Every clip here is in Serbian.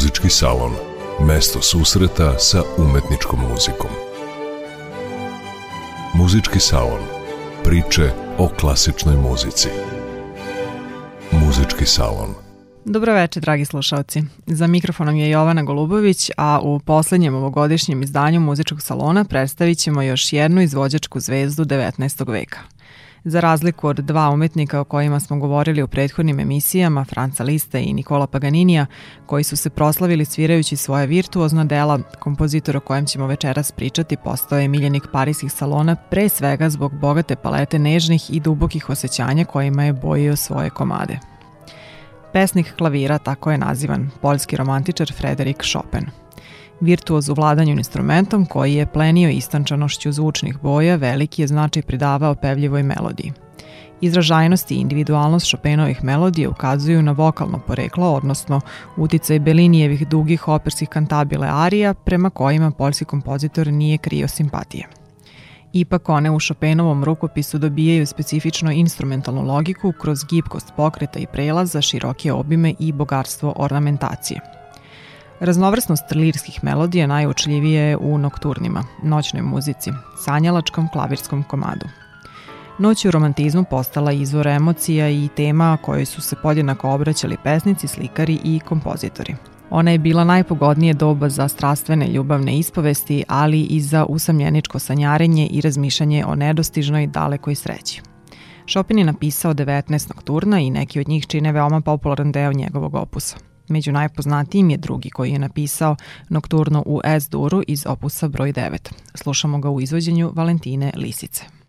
Muzički salon. Mesto susreta sa umetničkom muzikom. Muzički salon. Priče o klasičnoj muzici. Muzički salon. Dobro večer, dragi slušalci. Za mikrofonom je Jovana Golubović, a u poslednjem ovogodišnjem izdanju muzičkog salona predstavit ćemo još jednu izvođačku zvezdu 19. veka – Za razliku od dva umetnika o kojima smo govorili u prethodnim emisijama, Franca Lista i Nikola Paganinija, koji su se proslavili svirajući svoje virtuozna dela, kompozitor o kojem ćemo večeras pričati postao je miljenik parijskih salona pre svega zbog bogate palete nežnih i dubokih osjećanja kojima je bojio svoje komade. Pesnik klavira, tako je nazivan, poljski romantičar Frederik Chopin – Virtuoz u vladanju instrumentom koji je plenio istančanošću zvučnih boja veliki je značaj pridavao pevljivoj melodiji. Izražajnost i individualnost Chopinovih melodija ukazuju na vokalno poreklo, odnosno uticaj Belinijevih dugih operskih kantabile arija prema kojima poljski kompozitor nije krio simpatije. Ipak one u Chopinovom rukopisu dobijaju specifično instrumentalnu logiku kroz gibkost pokreta i prelaza, široke obime i bogatstvo ornamentacije – Raznovrsnost lirskih melodija najučljivije je u nokturnima, noćnoj muzici, sanjalačkom klavirskom komadu. Noć u romantizmu postala izvor emocija i tema koje su se podjednako obraćali pesnici, slikari i kompozitori. Ona je bila najpogodnije doba za strastvene ljubavne ispovesti, ali i za usamljeničko sanjarenje i razmišljanje o nedostižnoj dalekoj sreći. Chopin je napisao 19 nokturna i neki od njih čine veoma popularan deo njegovog opusa – Među najpoznatijim je drugi koji je napisao Nokturno u S-duru iz opusa broj 9. Slušamo ga u izvođenju Valentine Lisice.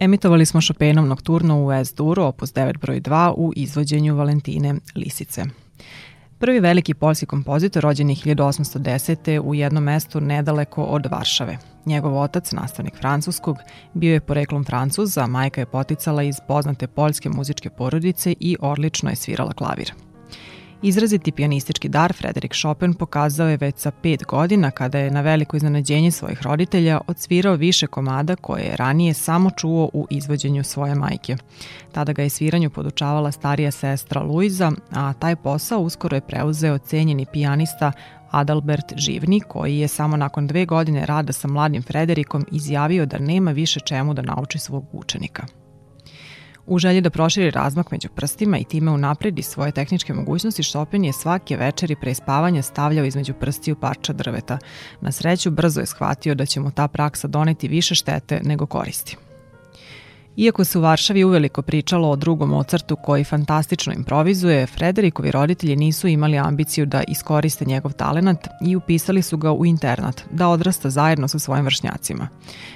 Emitovali smo Chopinov nokturno u S-duru, opus 9 broj 2 u izvođenju Valentine Lisice. Prvi veliki polski kompozitor rođen je 1810. u jednom mestu nedaleko od Varšave. Njegov otac, nastavnik francuskog, bio je poreklom francuza, majka je poticala iz poznate poljske muzičke porodice i odlično je svirala klavir. Izraziti pianistički dar Frederik Chopin pokazao je već sa pet godina kada je na veliko iznenađenje svojih roditelja odsvirao više komada koje je ranije samo čuo u izvođenju svoje majke. Tada ga je sviranju podučavala starija sestra Luiza, a taj posao uskoro je preuzeo cenjeni pijanista Adalbert Živni, koji je samo nakon dve godine rada sa mladim Frederikom izjavio da nema više čemu da nauči svog učenika. U želji da proširi razmak među prstima i time unapredi svoje tehničke mogućnosti, Chopin je svake večeri pre spavanja stavljao između prstiju parča drveta. Na sreću brzo je shvatio da će mu ta praksa doneti više štete nego koristi. Iako se u Varšavi uveliko pričalo o drugom Mozartu koji fantastično improvizuje, Frederikovi roditelji nisu imali ambiciju da iskoriste njegov talenat i upisali su ga u internat, da odrasta zajedno sa svojim vršnjacima.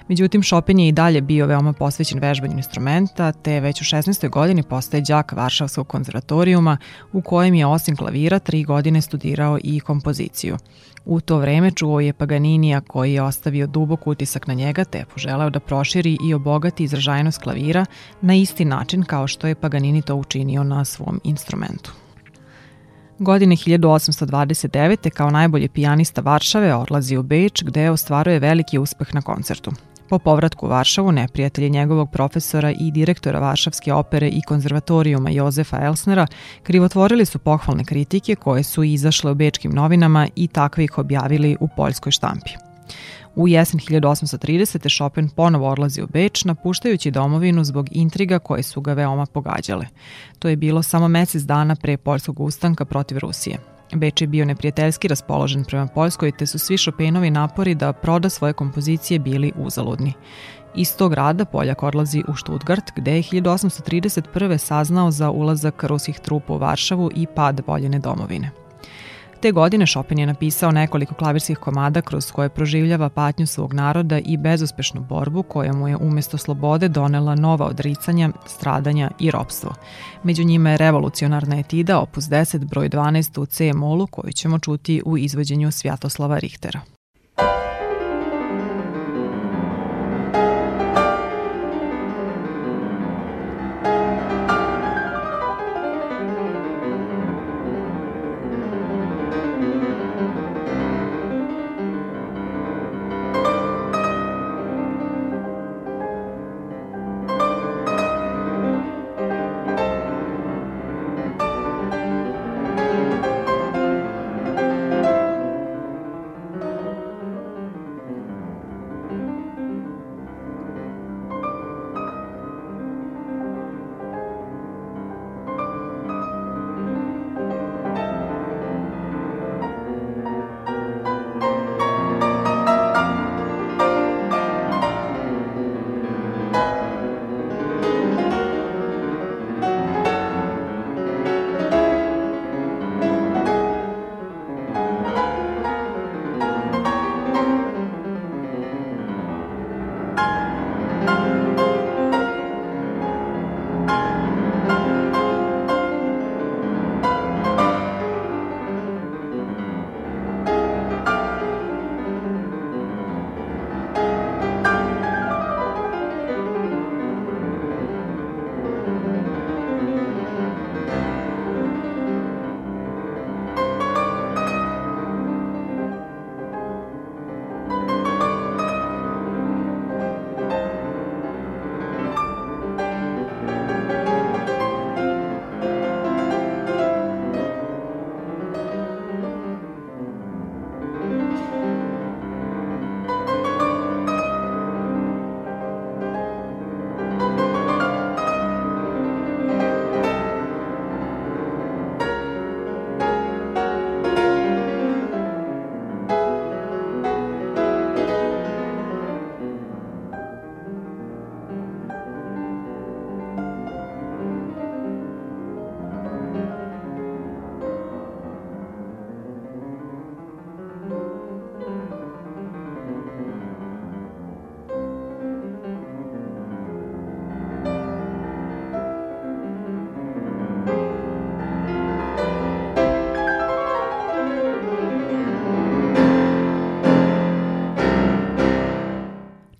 Međutim, Chopin je i dalje bio veoma posvećen vežbanju instrumenta, te već u 16. godini postaje đak Varšavskog konzervatorijuma, u kojem je osim klavira tri godine studirao i kompoziciju. U to vreme čuo je Paganinija koji je ostavio dubok utisak na njega te poželeo da proširi i obogati izražajnost klavira na isti način kao što je Paganini to učinio na svom instrumentu. Godine 1829. kao najbolji pijanista Varšave odlazi u Beč gde ostvaruje veliki uspeh na koncertu. Po povratku u Varšavu, neprijatelji njegovog profesora i direktora Varšavske opere i konzervatorijuma Jozefa Elsnera krivotvorili su pohvalne kritike koje su izašle u bečkim novinama i takve ih objavili u poljskoj štampi. U jesen 1830. Chopin ponovo odlazi u Beč, napuštajući domovinu zbog intriga koje su ga veoma pogađale. To je bilo samo mesec dana pre poljskog ustanka protiv Rusije. Beč je bio neprijateljski raspoložen prema Poljskoj, te su svi Chopinovi napori da proda svoje kompozicije bili uzaludni. Iz tog rada Poljak odlazi u Stuttgart, gde je 1831. saznao za ulazak ruskih trupa u Varšavu i pad voljene domovine. Te godine Chopin je napisao nekoliko klavirskih komada kroz koje proživljava patnju svog naroda i bezuspešnu borbu koja mu je umesto slobode donela nova odricanja, stradanja i ropstvo. Među njima je revolucionarna etida opus 10 broj 12 u C molu koju ćemo čuti u izvođenju Svjatoslava Richtera.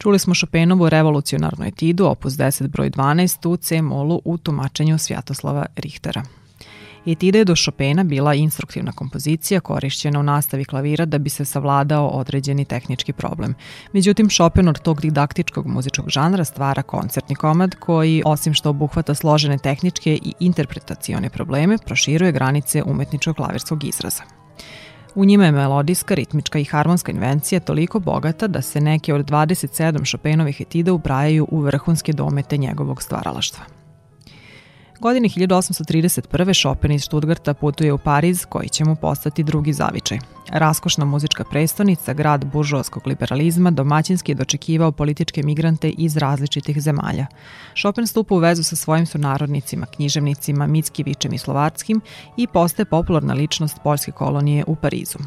Čuli smo Chopinovu revolucionarnu etidu opus 10 broj 12 u C-molu u tumačenju Svjatoslava Richtera. Etida je do Chopina bila instruktivna kompozicija korišćena u nastavi klavira da bi se savladao određeni tehnički problem. Međutim, Chopin od tog didaktičkog muzičkog žanra stvara koncertni komad koji, osim što obuhvata složene tehničke i interpretacione probleme, proširuje granice umetničkog klavirskog izraza. U njima je melodijska, ritmička i harmonska invencija toliko bogata da se neke od 27 Chopinovih etida ubrajaju u vrhunske domete njegovog stvaralaštva. Godine 1831. Chopin iz Stuttgarta putuje u Pariz, koji će mu postati drugi zavičaj. Raskošna muzička prestonica, grad buržovskog liberalizma, domaćinski je dočekivao političke migrante iz različitih zemalja. Chopin stupa u vezu sa svojim sunarodnicima, književnicima Mickivićem i Slovarskim i postaje popularna ličnost poljske kolonije u Parizu.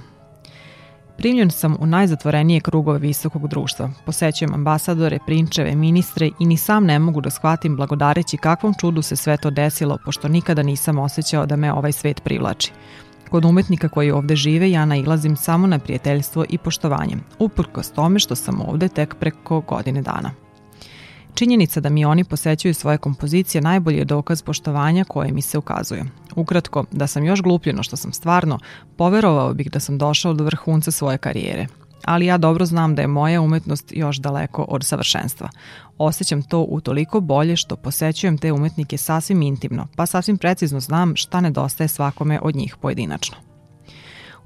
Primljen sam u najzatvorenije krugove visokog društva. Posećujem ambasadore, prinčeve, ministre i ni sam ne mogu da shvatim blagodareći kakvom čudu se sve to desilo, pošto nikada nisam osjećao da me ovaj svet privlači. Kod umetnika koji ovde žive ja nailazim samo na prijateljstvo i poštovanje, uprkos tome što sam ovde tek preko godine dana. Činjenica da mi oni posećuju svoje kompozicije najbolji je dokaz poštovanja koje mi se ukazuje. Ukratko, da sam još glupljeno što sam stvarno, poverovao bih da sam došao do vrhunca svoje karijere. Ali ja dobro znam da je moja umetnost još daleko od savršenstva. Osjećam to utoliko bolje što posećujem te umetnike sasvim intimno, pa sasvim precizno znam šta nedostaje svakome od njih pojedinačno.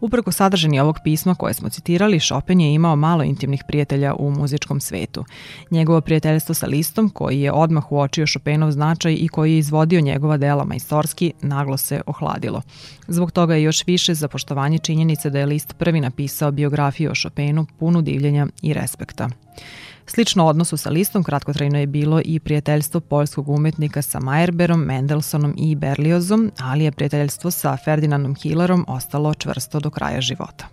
Uprko sadržani ovog pisma koje smo citirali, Chopin je imao malo intimnih prijatelja u muzičkom svetu. Njegovo prijateljstvo sa Listom, koji je odmah uočio Chopinov značaj i koji je izvodio njegova dela majstorski, naglo se ohladilo. Zbog toga je još više za poštovanje činjenice da je List prvi napisao biografiju o Chopinu punu divljenja i respekta. Slično odnosu sa listom kratkotrajno je bilo i prijateljstvo poljskog umetnika sa Meyerberom, Mendelsonom i Berliozom, ali je prijateljstvo sa Ferdinandom Hillerom ostalo čvrsto do kraja života.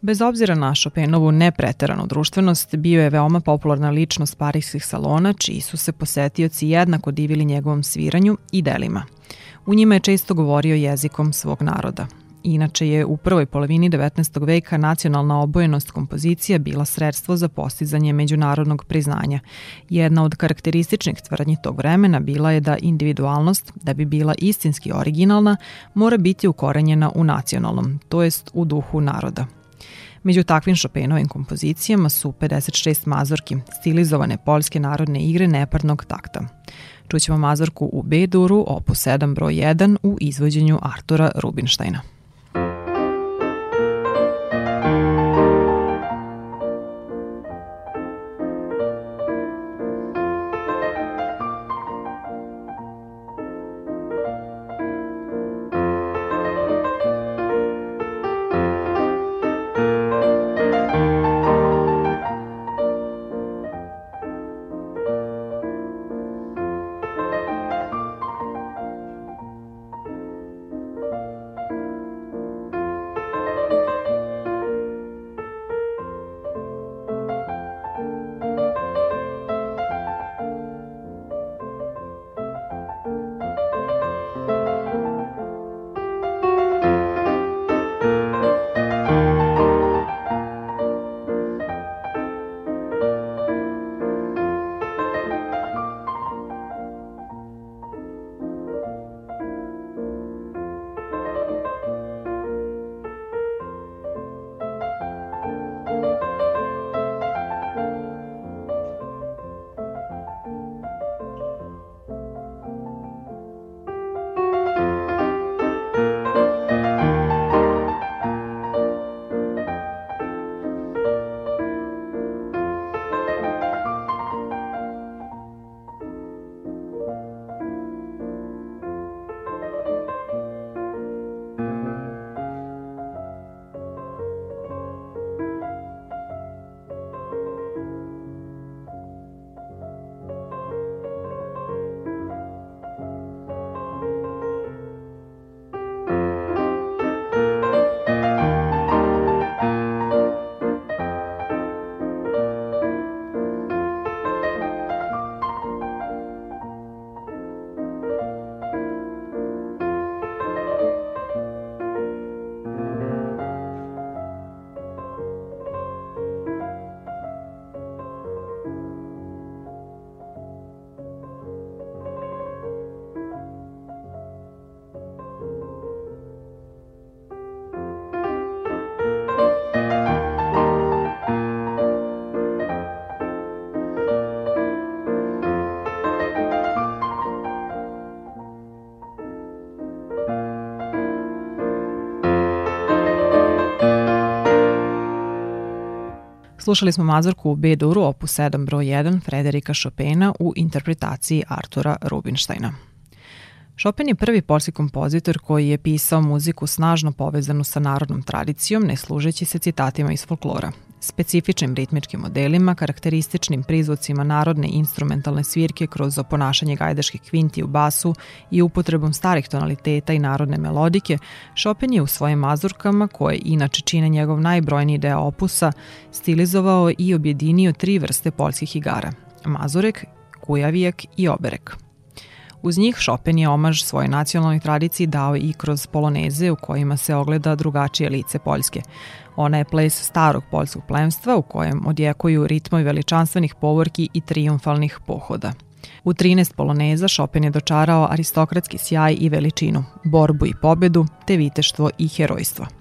Bez obzira na Chopinovu nepreteranu društvenost, bio je veoma popularna ličnost parijskih salona, čiji su se posetioci jednako divili njegovom sviranju i delima. U njima je često govorio jezikom svog naroda. Inače je u prvoj polovini 19. veka nacionalna obojenost kompozicija bila sredstvo za postizanje međunarodnog priznanja. Jedna od karakterističnih tvrdnji tog vremena bila je da individualnost, da bi bila istinski originalna, mora biti ukorenjena u nacionalnom, to jest u duhu naroda. Među takvim Chopinovim kompozicijama su 56 mazorki, stilizovane poljske narodne igre neparnog takta. Čućemo mazorku u B-duru, opus 7 broj 1 u izvođenju Artura Rubinštajna. Slušali smo mazurku u B-duru opus 7 broj 1 Frederika Chopina u interpretaciji Artura Rubinsteina. Chopin je prvi polski kompozitor koji je pisao muziku snažno povezanu sa narodnom tradicijom, ne služeći se citatima iz folklora. Specifičnim ritmičkim modelima, karakterističnim prizvucima narodne instrumentalne svirke kroz oponašanje gajdaških kvinti u basu i upotrebom starih tonaliteta i narodne melodike, Chopin je u svojim mazurkama, koje inače čine njegov najbrojniji deo opusa, stilizovao i objedinio tri vrste poljskih igara – mazurek, kujavijek i oberek – Uz njih Chopin je omaž svojoj nacionalnoj tradiciji dao i kroz poloneze u kojima se ogleda drugačije lice Poljske. Ona je ples starog poljskog plemstva u kojem odjekuju ritmovi veličanstvenih povorki i triumfalnih pohoda. U 13 poloneza Chopin je dočarao aristokratski sjaj i veličinu, borbu i pobedu, te viteštvo i herojstvo.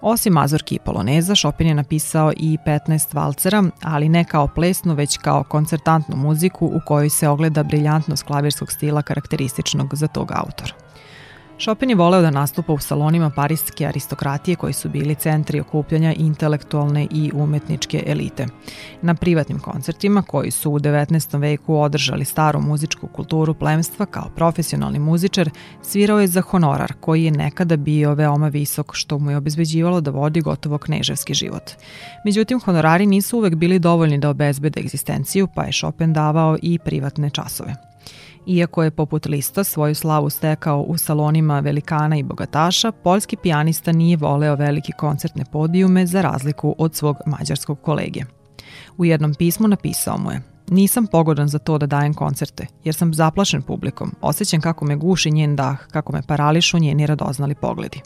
Osim mazorki i poloneza, Chopin je napisao i 15 valcera, ali ne kao plesnu, već kao koncertantnu muziku u kojoj se ogleda briljantnost klavirskog stila karakterističnog za tog autora. Chopin je voleo da nastupa u salonima parijske aristokratije koji su bili centri okupljanja intelektualne i umetničke elite. Na privatnim koncertima koji su u 19. veku održali staru muzičku kulturu plemstva kao profesionalni muzičar, svirao je za honorar koji je nekada bio veoma visok što mu je obezbeđivalo da vodi gotovo kneževski život. Međutim, honorari nisu uvek bili dovoljni da obezbede egzistenciju, pa je Chopin davao i privatne časove. Iako je poput Lista svoju slavu stekao u salonima velikana i bogataša, poljski pijanista nije voleo velike koncertne podijume za razliku od svog mađarskog kolege. U jednom pismu napisao mu je Nisam pogodan za to da dajem koncerte, jer sam zaplašen publikom, osjećam kako me guši njen dah, kako me parališu njeni radoznali pogledi.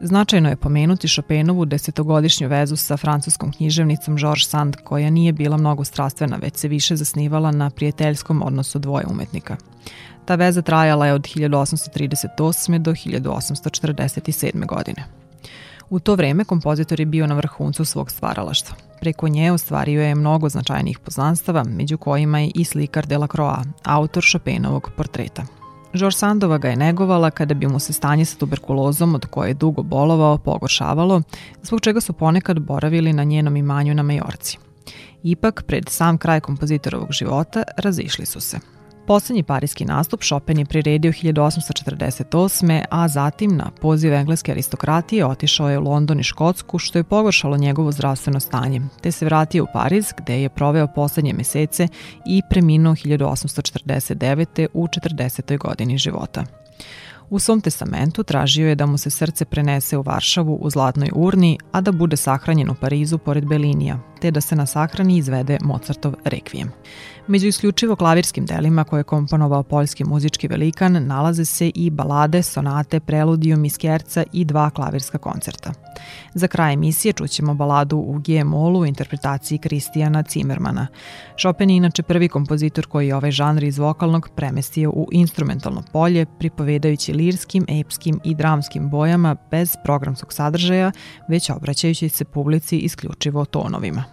Značajno je pomenuti Chopinovu desetogodišnju vezu sa francuskom književnicom Georges Sand, koja nije bila mnogo strastvena, već se više zasnivala na prijateljskom odnosu dvoje umetnika. Ta veza trajala je od 1838. do 1847. godine. U to vreme kompozitor je bio na vrhuncu svog stvaralaštva. Preko nje ostvario je mnogo značajnih poznanstava, među kojima je i slikar Delacroix, autor Chopinovog portreta – Žor Sandova ga je negovala kada bi mu se stanje sa tuberkulozom od koje je dugo bolovao pogoršavalo, zbog čega su ponekad boravili na njenom imanju na Majorci. Ipak, pred sam kraj kompozitorovog života, razišli su se. Poslednji parijski nastup Chopin je priredio 1848. a zatim na poziv engleske aristokratije otišao je u London i Škotsku što je pogoršalo njegovo zdravstveno stanje, te se vratio u Pariz gde je proveo poslednje mesece i preminuo 1849. u 40. godini života. U svom testamentu tražio je da mu se srce prenese u Varšavu u zlatnoj urni, a da bude sahranjen u Parizu pored Belinija, te da se na sahrani izvede Mozartov rekvijem. Među isključivo klavirskim delima koje je komponovao poljski muzički velikan nalaze se i balade, sonate, preludijum i skerca i dva klavirska koncerta. Za kraj emisije čućemo baladu u G-molu u interpretaciji Kristijana Cimermana. Chopin je inače prvi kompozitor koji je ovaj žanr iz vokalnog premestio u instrumentalno polje, pripovedajući lirskim, epskim i dramskim bojama bez programskog sadržaja, već obraćajući se publici isključivo tonovima.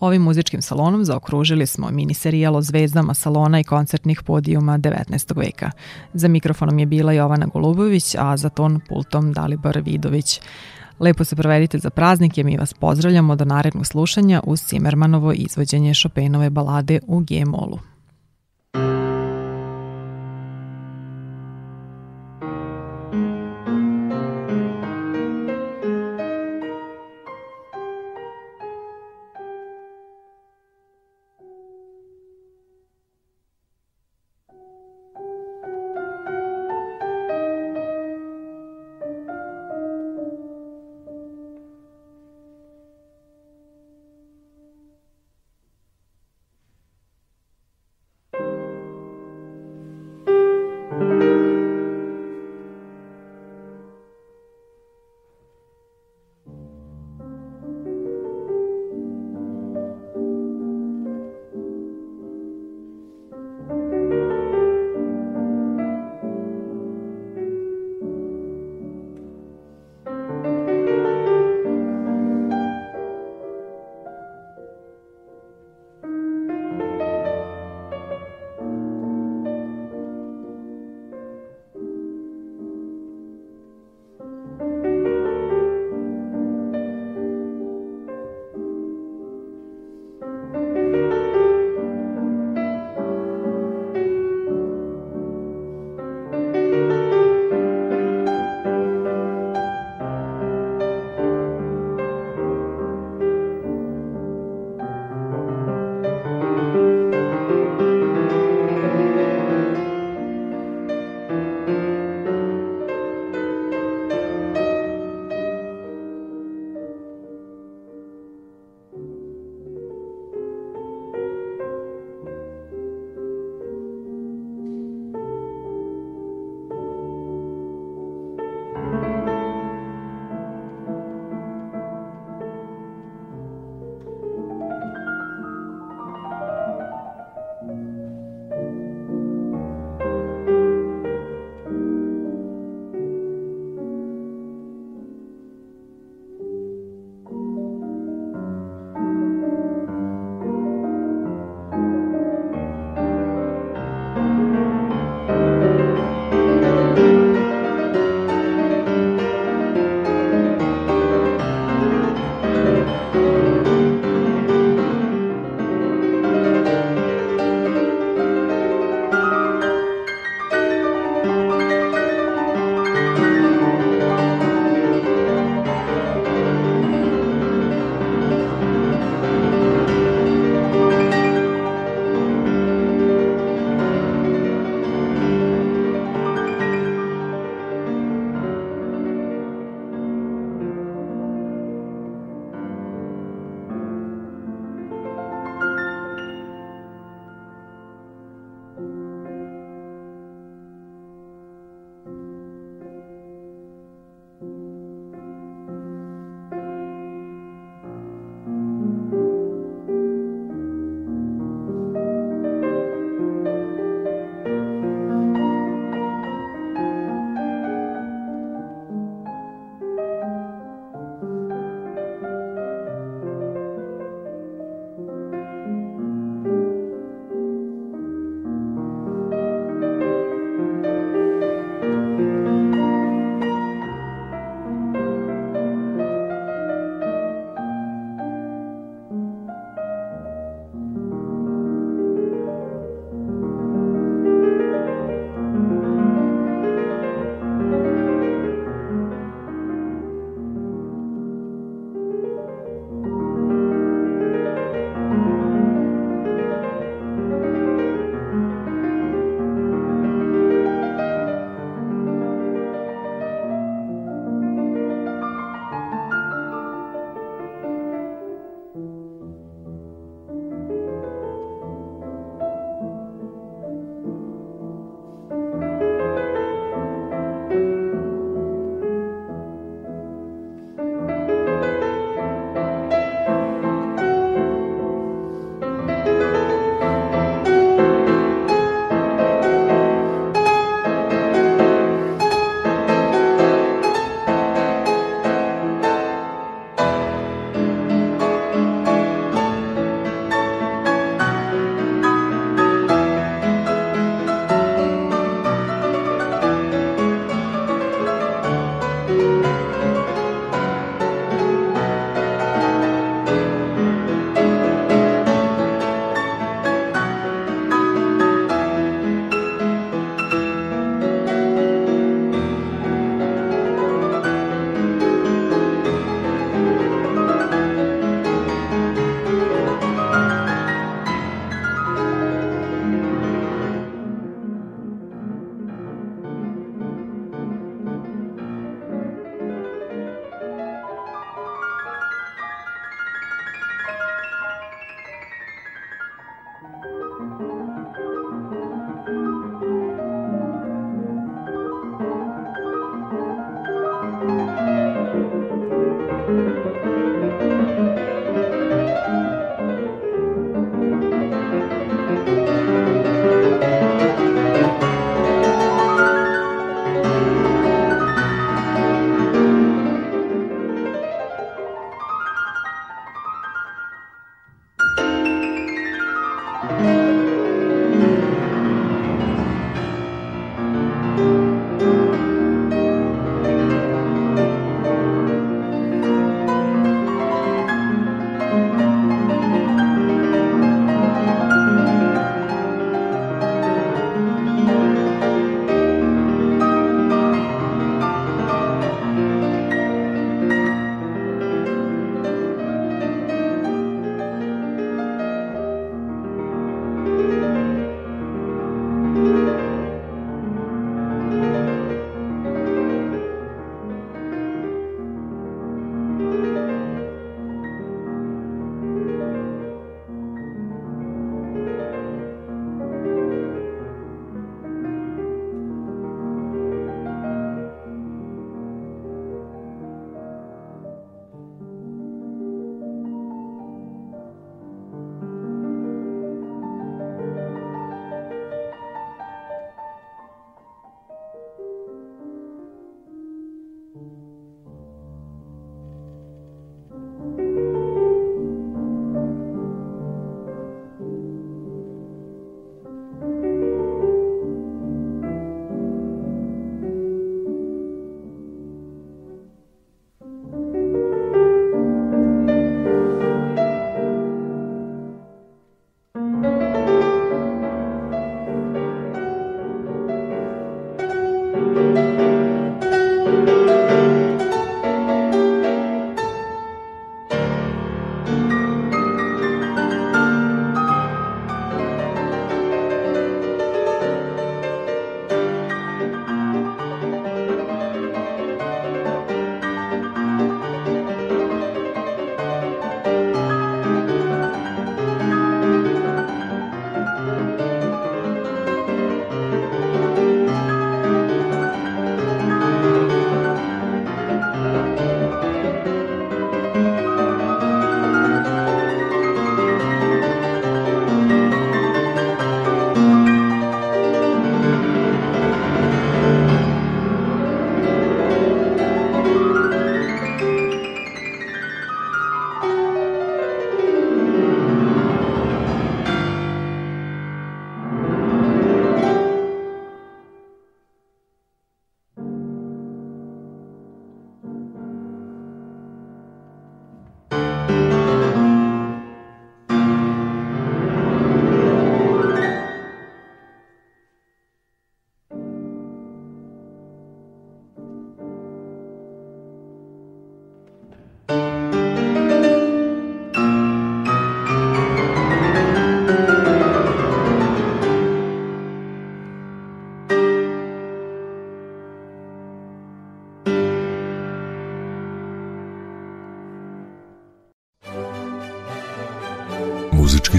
Ovim muzičkim salonom zaokružili smo mini serijal o zvezdama salona i koncertnih podijuma 19. veka. Za mikrofonom je bila Jovana Golubović, a za ton pultom Dalibor Vidović. Lepo se provedite za praznike, mi vas pozdravljamo do narednog slušanja uz Cimermanovo izvođenje Chopinove balade u G-molu.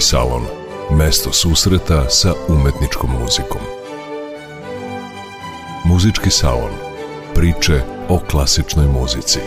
Salon. Mesto susreta sa umetničkom muzikom. Muzički salon. Priče o klasičnoj muzici.